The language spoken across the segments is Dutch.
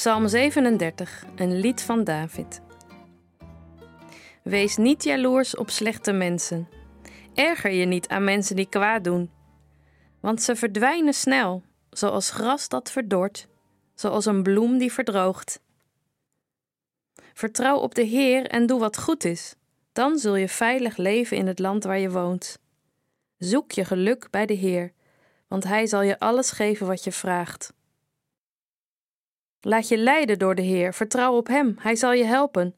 Psalm 37, een lied van David. Wees niet jaloers op slechte mensen. Erger je niet aan mensen die kwaad doen. Want ze verdwijnen snel, zoals gras dat verdort, zoals een bloem die verdroogt. Vertrouw op de Heer en doe wat goed is. Dan zul je veilig leven in het land waar je woont. Zoek je geluk bij de Heer, want Hij zal je alles geven wat je vraagt. Laat je leiden door de Heer, vertrouw op Hem, Hij zal je helpen.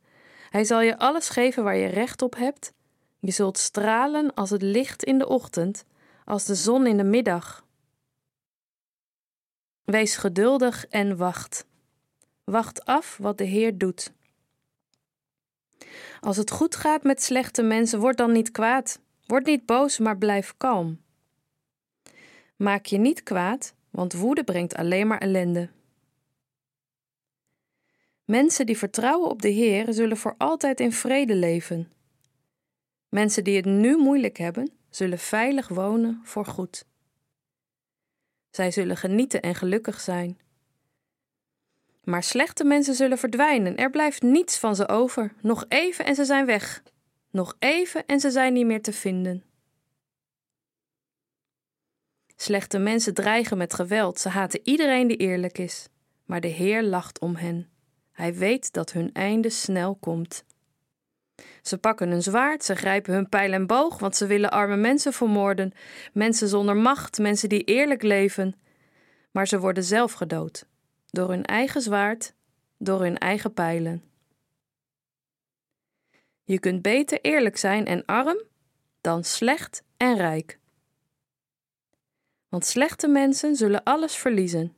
Hij zal je alles geven waar je recht op hebt. Je zult stralen als het licht in de ochtend, als de zon in de middag. Wees geduldig en wacht. Wacht af wat de Heer doet. Als het goed gaat met slechte mensen, word dan niet kwaad. Word niet boos, maar blijf kalm. Maak je niet kwaad, want woede brengt alleen maar ellende. Mensen die vertrouwen op de Heer zullen voor altijd in vrede leven. Mensen die het nu moeilijk hebben, zullen veilig wonen voor goed. Zij zullen genieten en gelukkig zijn. Maar slechte mensen zullen verdwijnen. Er blijft niets van ze over. Nog even en ze zijn weg. Nog even en ze zijn niet meer te vinden. Slechte mensen dreigen met geweld. Ze haten iedereen die eerlijk is. Maar de Heer lacht om hen. Hij weet dat hun einde snel komt. Ze pakken een zwaard, ze grijpen hun pijl en boog, want ze willen arme mensen vermoorden, mensen zonder macht, mensen die eerlijk leven. Maar ze worden zelf gedood, door hun eigen zwaard, door hun eigen pijlen. Je kunt beter eerlijk zijn en arm dan slecht en rijk. Want slechte mensen zullen alles verliezen.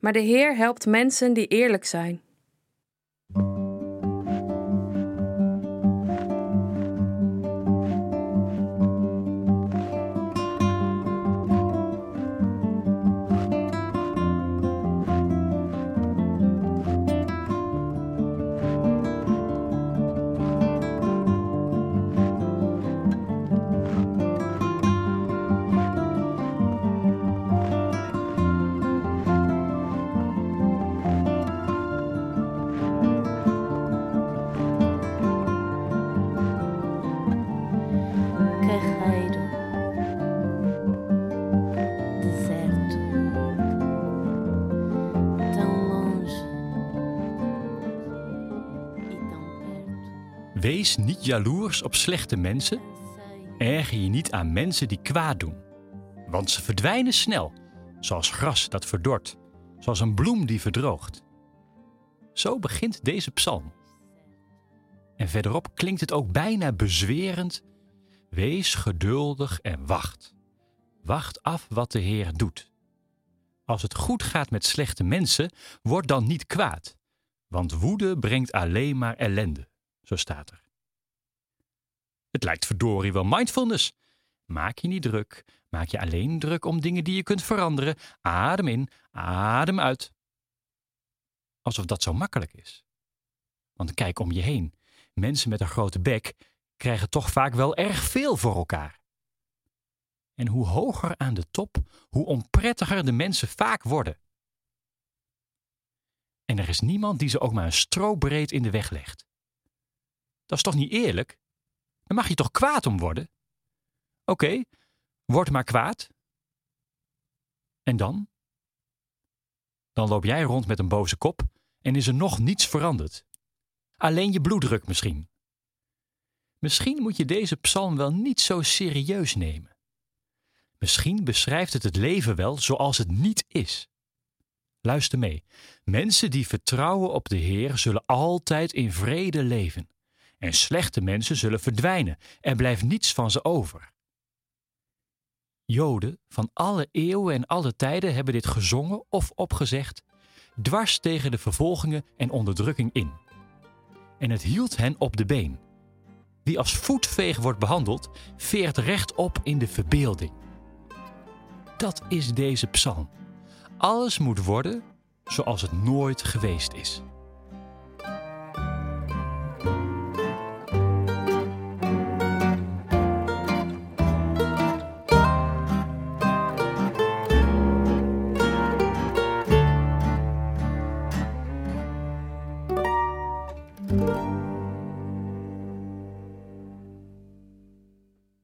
Maar de Heer helpt mensen die eerlijk zijn. Wees niet jaloers op slechte mensen. Erger je niet aan mensen die kwaad doen. Want ze verdwijnen snel, zoals gras dat verdort, zoals een bloem die verdroogt. Zo begint deze psalm. En verderop klinkt het ook bijna bezwerend. Wees geduldig en wacht. Wacht af wat de Heer doet. Als het goed gaat met slechte mensen, word dan niet kwaad. Want woede brengt alleen maar ellende, zo staat er. Het lijkt verdorie wel mindfulness. Maak je niet druk. Maak je alleen druk om dingen die je kunt veranderen. Adem in, adem uit. Alsof dat zo makkelijk is. Want kijk om je heen. Mensen met een grote bek krijgen toch vaak wel erg veel voor elkaar. En hoe hoger aan de top, hoe onprettiger de mensen vaak worden. En er is niemand die ze ook maar een strobreed in de weg legt. Dat is toch niet eerlijk? Daar mag je toch kwaad om worden? Oké, word maar kwaad. En dan? Dan loop jij rond met een boze kop en is er nog niets veranderd. Alleen je bloeddruk misschien. Misschien moet je deze psalm wel niet zo serieus nemen. Misschien beschrijft het het leven wel zoals het niet is. Luister mee. Mensen die vertrouwen op de Heer zullen altijd in vrede leven. En slechte mensen zullen verdwijnen. Er blijft niets van ze over. Joden van alle eeuwen en alle tijden hebben dit gezongen of opgezegd, dwars tegen de vervolgingen en onderdrukking in. En het hield hen op de been. Wie als voetveeg wordt behandeld, veert rechtop in de verbeelding. Dat is deze psalm. Alles moet worden zoals het nooit geweest is.